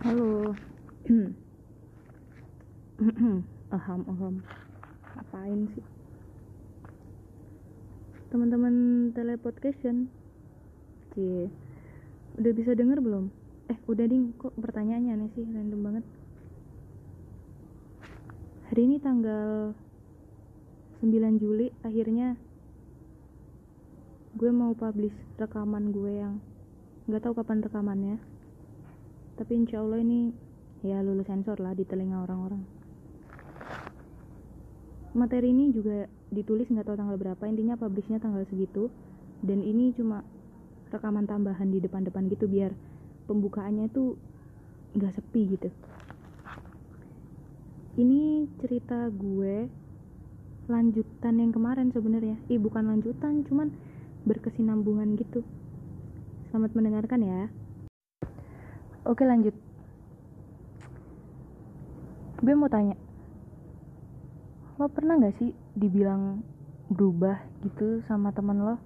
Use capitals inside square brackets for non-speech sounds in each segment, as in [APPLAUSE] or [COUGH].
Halo. [CLEARS THROAT] aham aham. Ngapain sih? Teman-teman telepodcastion. Cie. Udah bisa denger belum? Eh, udah ding. Kok pertanyaannya aneh sih? Random banget. Hari ini tanggal 9 Juli akhirnya gue mau publish rekaman gue yang nggak tahu kapan rekamannya tapi insya Allah ini ya lulus sensor lah di telinga orang-orang. Materi ini juga ditulis nggak tahu tanggal berapa intinya publishnya tanggal segitu. Dan ini cuma rekaman tambahan di depan-depan gitu biar pembukaannya tuh nggak sepi gitu. Ini cerita gue lanjutan yang kemarin sebenarnya. Ih bukan lanjutan cuman berkesinambungan gitu. Selamat mendengarkan ya oke lanjut. Gue mau tanya lo pernah gak sih dibilang berubah gitu sama teman lo?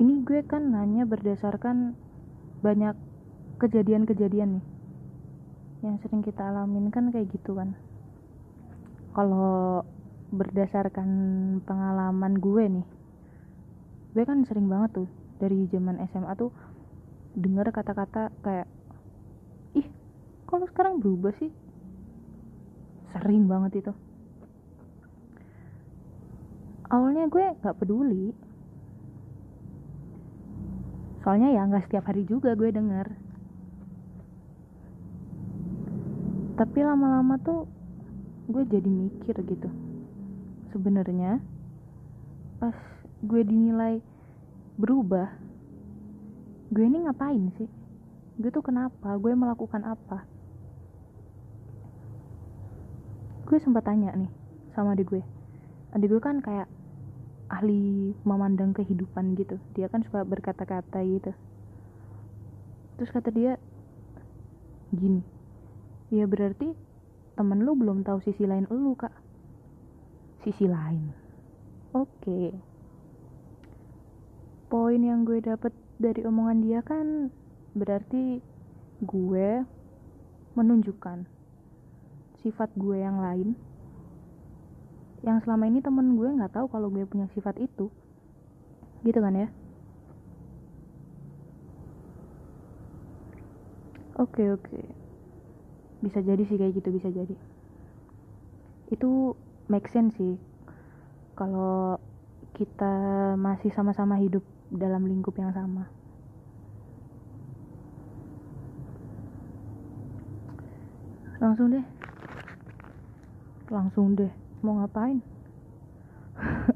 Ini gue kan nanya berdasarkan banyak kejadian-kejadian nih yang sering kita alamin kan kayak gitu kan. Kalau berdasarkan pengalaman gue nih gue kan sering banget tuh dari zaman SMA tuh denger kata-kata kayak ih kalau sekarang berubah sih? Sering banget itu. Awalnya gue nggak peduli. Soalnya ya nggak setiap hari juga gue denger. Tapi lama-lama tuh gue jadi mikir gitu. Sebenarnya pas gue dinilai berubah gue ini ngapain sih? Gue tuh kenapa? Gue melakukan apa? Gue sempat tanya nih sama adik gue. Adik gue kan kayak ahli memandang kehidupan gitu. Dia kan suka berkata-kata gitu. Terus kata dia gini ya berarti temen lu belum tahu sisi lain lu kak. Sisi lain? Oke. Okay. poin yang gue dapet dari omongan dia kan berarti gue menunjukkan sifat gue yang lain. Yang selama ini temen gue nggak tahu kalau gue punya sifat itu. Gitu kan ya? Oke okay, oke. Okay. bisa jadi sih kayak gitu bisa jadi. Itu make sense sih. Kalau kita masih sama-sama hidup dalam lingkup yang sama. Langsung deh. Langsung deh. Mau ngapain? [LAUGHS]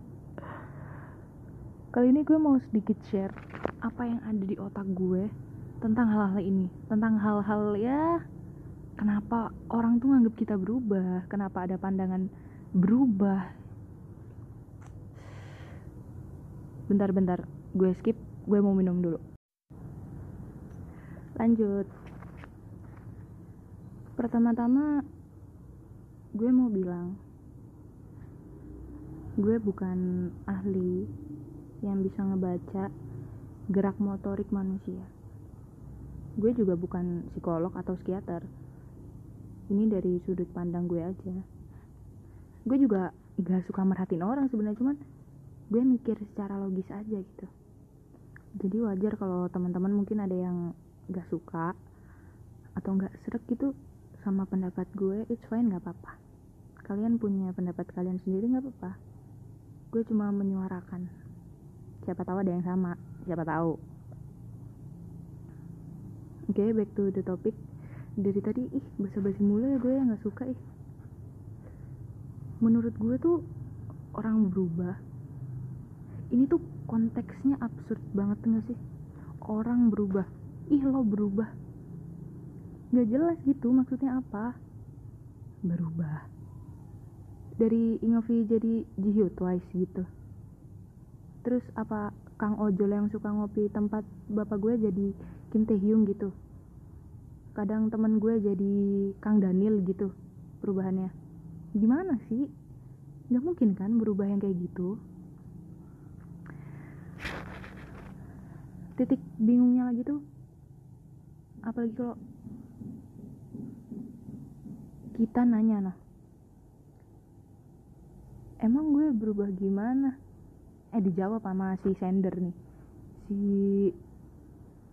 Kali ini gue mau sedikit share apa yang ada di otak gue tentang hal-hal ini. Tentang hal-hal ya kenapa orang tuh nganggap kita berubah? Kenapa ada pandangan berubah? Bentar-bentar gue skip gue mau minum dulu. Lanjut. Pertama-tama gue mau bilang gue bukan ahli yang bisa ngebaca gerak motorik manusia. Gue juga bukan psikolog atau psikiater. Ini dari sudut pandang gue aja. Gue juga gak suka merhatiin orang sebenarnya cuman gue mikir secara logis aja gitu. Jadi wajar kalau teman-teman mungkin ada yang gak suka atau gak serak gitu sama pendapat gue it's fine gak apa-apa. Kalian punya pendapat kalian sendiri gak apa-apa. Gue cuma menyuarakan. Siapa tahu ada yang sama siapa tahu. Oke okay, back to the topic. Dari tadi ih basa-basi mulu ya gue yang gak suka ih. Menurut gue tuh orang berubah ini tuh konteksnya absurd banget gak sih? Orang berubah. Ih lo berubah. Gak jelas gitu maksudnya apa. Berubah. Dari Ingovi jadi Jihyun Twice gitu. Terus apa Kang Ojol yang suka ngopi tempat bapak gue jadi Kim Taehyung gitu. Kadang temen gue jadi Kang Daniel gitu perubahannya. Gimana sih? Gak mungkin kan berubah yang kayak gitu titik bingungnya lagi tuh. Apalagi kalau kita nanya nah emang gue berubah gimana? Eh dijawab sama si sender nih. Si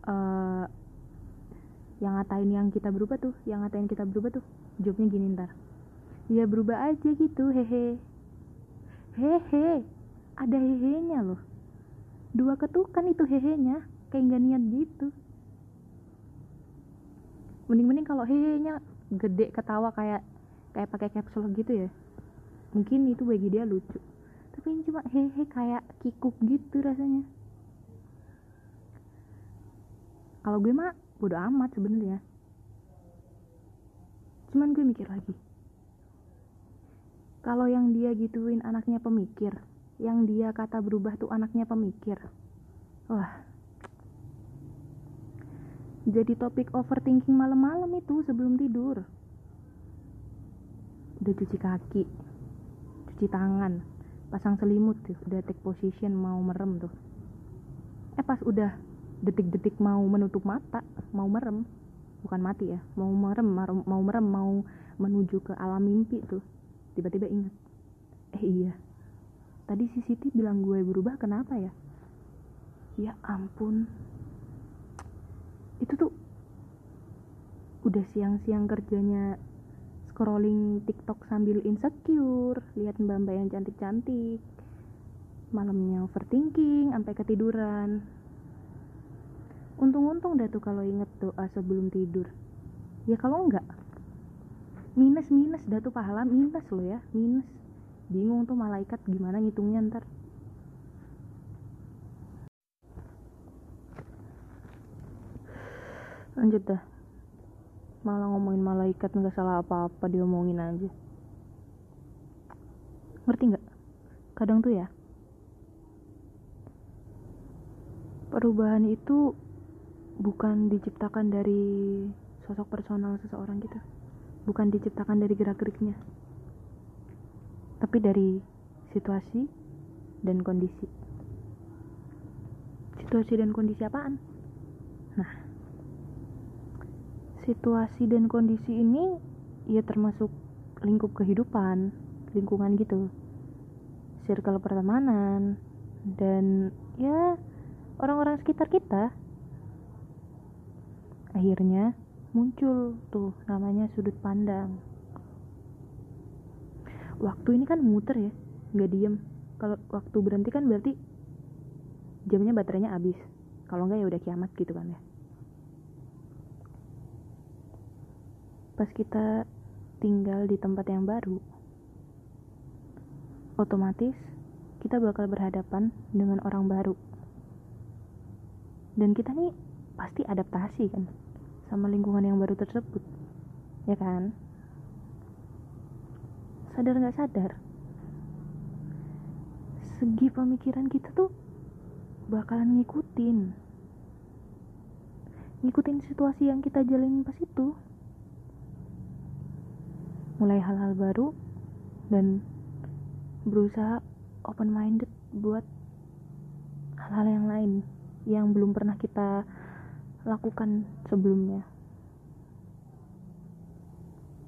uh, yang ngatain yang kita berubah tuh yang ngatain kita berubah tuh jawabnya gini ntar. Ya berubah aja gitu hehe. Hehe ada hehenya loh. Dua ketukan itu hehenya kayak nggak niat gitu. Mending-mending kalau hehenya gede ketawa kayak kayak pakai capsule gitu ya. Mungkin itu bagi dia lucu. Tapi ini cuma hehe kayak kikuk gitu rasanya. Kalau gue mah bodo amat sebenarnya. Cuman gue mikir lagi. Kalau yang dia gituin anaknya pemikir yang dia kata berubah tuh anaknya pemikir wah jadi topik overthinking malam-malam itu sebelum tidur. Udah cuci kaki cuci tangan pasang selimut tuh udah take position mau merem tuh. Eh pas udah detik-detik mau menutup mata mau merem bukan mati ya mau merem mau merem mau menuju ke alam mimpi tuh tiba-tiba ingat eh iya tadi si Siti bilang gue berubah kenapa ya? Ya ampun itu tuh udah siang-siang kerjanya scrolling TikTok sambil insecure lihat mbak-mbak yang cantik-cantik malamnya overthinking sampai ketiduran. Untung-untung dah tuh kalau inget doa sebelum tidur. Ya kalau enggak minus minus dah tuh pahala minus loh ya minus. Bingung tuh malaikat gimana ngitungnya ntar lanjut dah. Malah ngomongin malaikat nggak salah apa-apa diomongin aja. Ngerti nggak? Kadang tuh ya perubahan itu bukan diciptakan dari sosok personal seseorang gitu. Bukan diciptakan dari gerak-geriknya. Tapi dari situasi dan kondisi. Situasi dan kondisi apaan nah situasi dan kondisi ini ya termasuk lingkup kehidupan lingkungan gitu. Circle pertemanan dan ya orang-orang sekitar kita. Akhirnya muncul tuh namanya sudut pandang. Waktu ini kan muter ya nggak diem. Kalau waktu berhenti kan berarti jamnya baterainya habis. Kalau nggak ya udah kiamat gitu kan ya pas kita tinggal di tempat yang baru otomatis kita bakal berhadapan dengan orang baru. Dan kita nih pasti adaptasi kan sama lingkungan yang baru tersebut ya kan? Sadar nggak sadar segi pemikiran kita tuh bakalan ngikutin. Ngikutin situasi yang kita jalanin pas itu mulai hal-hal baru dan berusaha open minded buat hal-hal yang lain yang belum pernah kita lakukan sebelumnya.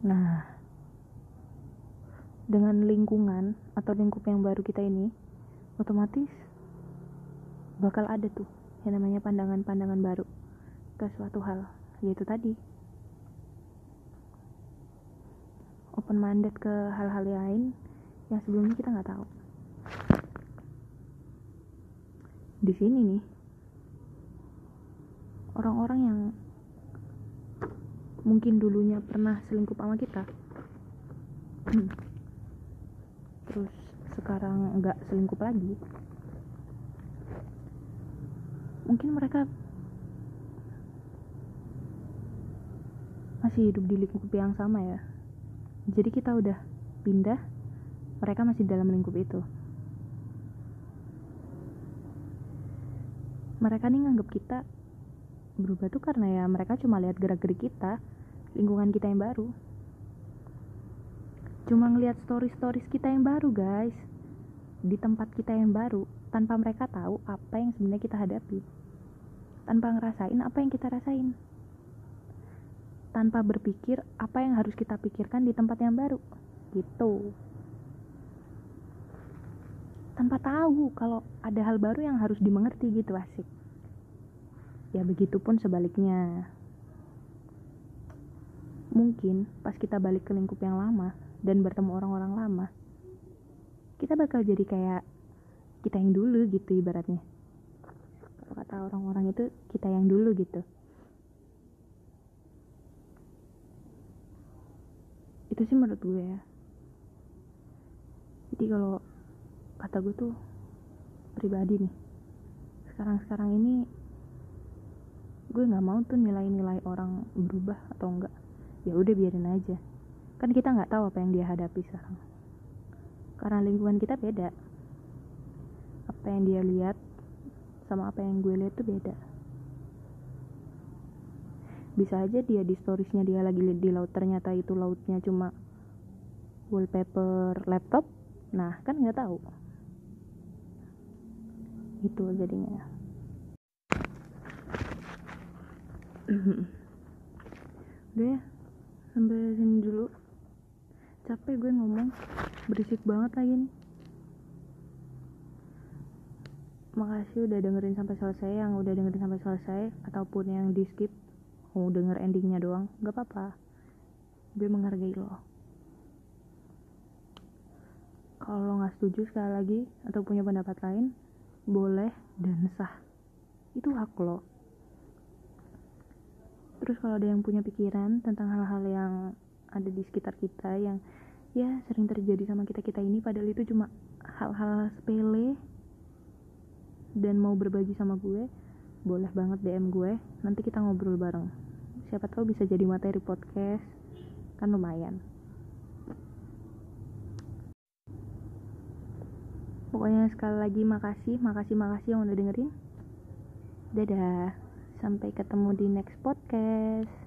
Nah, dengan lingkungan atau lingkup yang baru kita ini, otomatis bakal ada tuh yang namanya pandangan-pandangan baru ke suatu hal, yaitu tadi open minded ke hal-hal lain yang sebelumnya kita nggak tahu. Di sini nih orang-orang yang mungkin dulunya pernah selingkuh sama kita terus sekarang nggak selingkuh lagi mungkin mereka masih hidup di lingkup yang sama ya jadi kita udah pindah mereka masih dalam lingkup itu. Mereka nih nganggap kita berubah tuh karena ya mereka cuma lihat gerak-gerik kita lingkungan kita yang baru. Cuma ngelihat story-stories kita yang baru guys. Di tempat kita yang baru tanpa mereka tahu apa yang sebenarnya kita hadapi. Tanpa ngerasain apa yang kita rasain tanpa berpikir apa yang harus kita pikirkan di tempat yang baru. Gitu. Tanpa tahu kalau ada hal baru yang harus dimengerti gitu asik. Ya begitupun sebaliknya. Mungkin pas kita balik ke lingkup yang lama dan bertemu orang-orang lama kita bakal jadi kayak kita yang dulu gitu ibaratnya. Kalau kata orang-orang itu kita yang dulu gitu itu sih menurut gue ya. Jadi kalau kata gue tuh pribadi nih sekarang-sekarang ini gue nggak mau tuh nilai-nilai orang berubah atau enggak ya udah biarin aja. Kan kita nggak tahu apa yang dia hadapi sekarang. Karena lingkungan kita beda. Apa yang dia lihat sama apa yang gue lihat tuh beda bisa aja dia di storiesnya dia lagi di laut ternyata itu lautnya cuma wallpaper laptop. Nah kan nggak tahu. Itu jadinya. [CLEARS THROAT] Udah ya sampai sini dulu. Capek gue ngomong berisik banget lagi nih. Makasih udah dengerin sampai selesai yang udah dengerin sampai selesai ataupun yang di skip mau denger endingnya doang gak apa-apa. Gue menghargai lo. Kalau lo nggak setuju sekali lagi atau punya pendapat lain boleh dan sah. Itu hak lo. Terus kalau ada yang punya pikiran tentang hal-hal yang ada di sekitar kita yang ya sering terjadi sama kita kita ini padahal itu cuma hal-hal sepele dan mau berbagi sama gue boleh banget DM gue. Nanti kita ngobrol bareng siapa tahu bisa jadi materi podcast. Kan lumayan. Pokoknya sekali lagi makasih makasih makasih yang udah dengerin. Dadah. Sampai ketemu di next podcast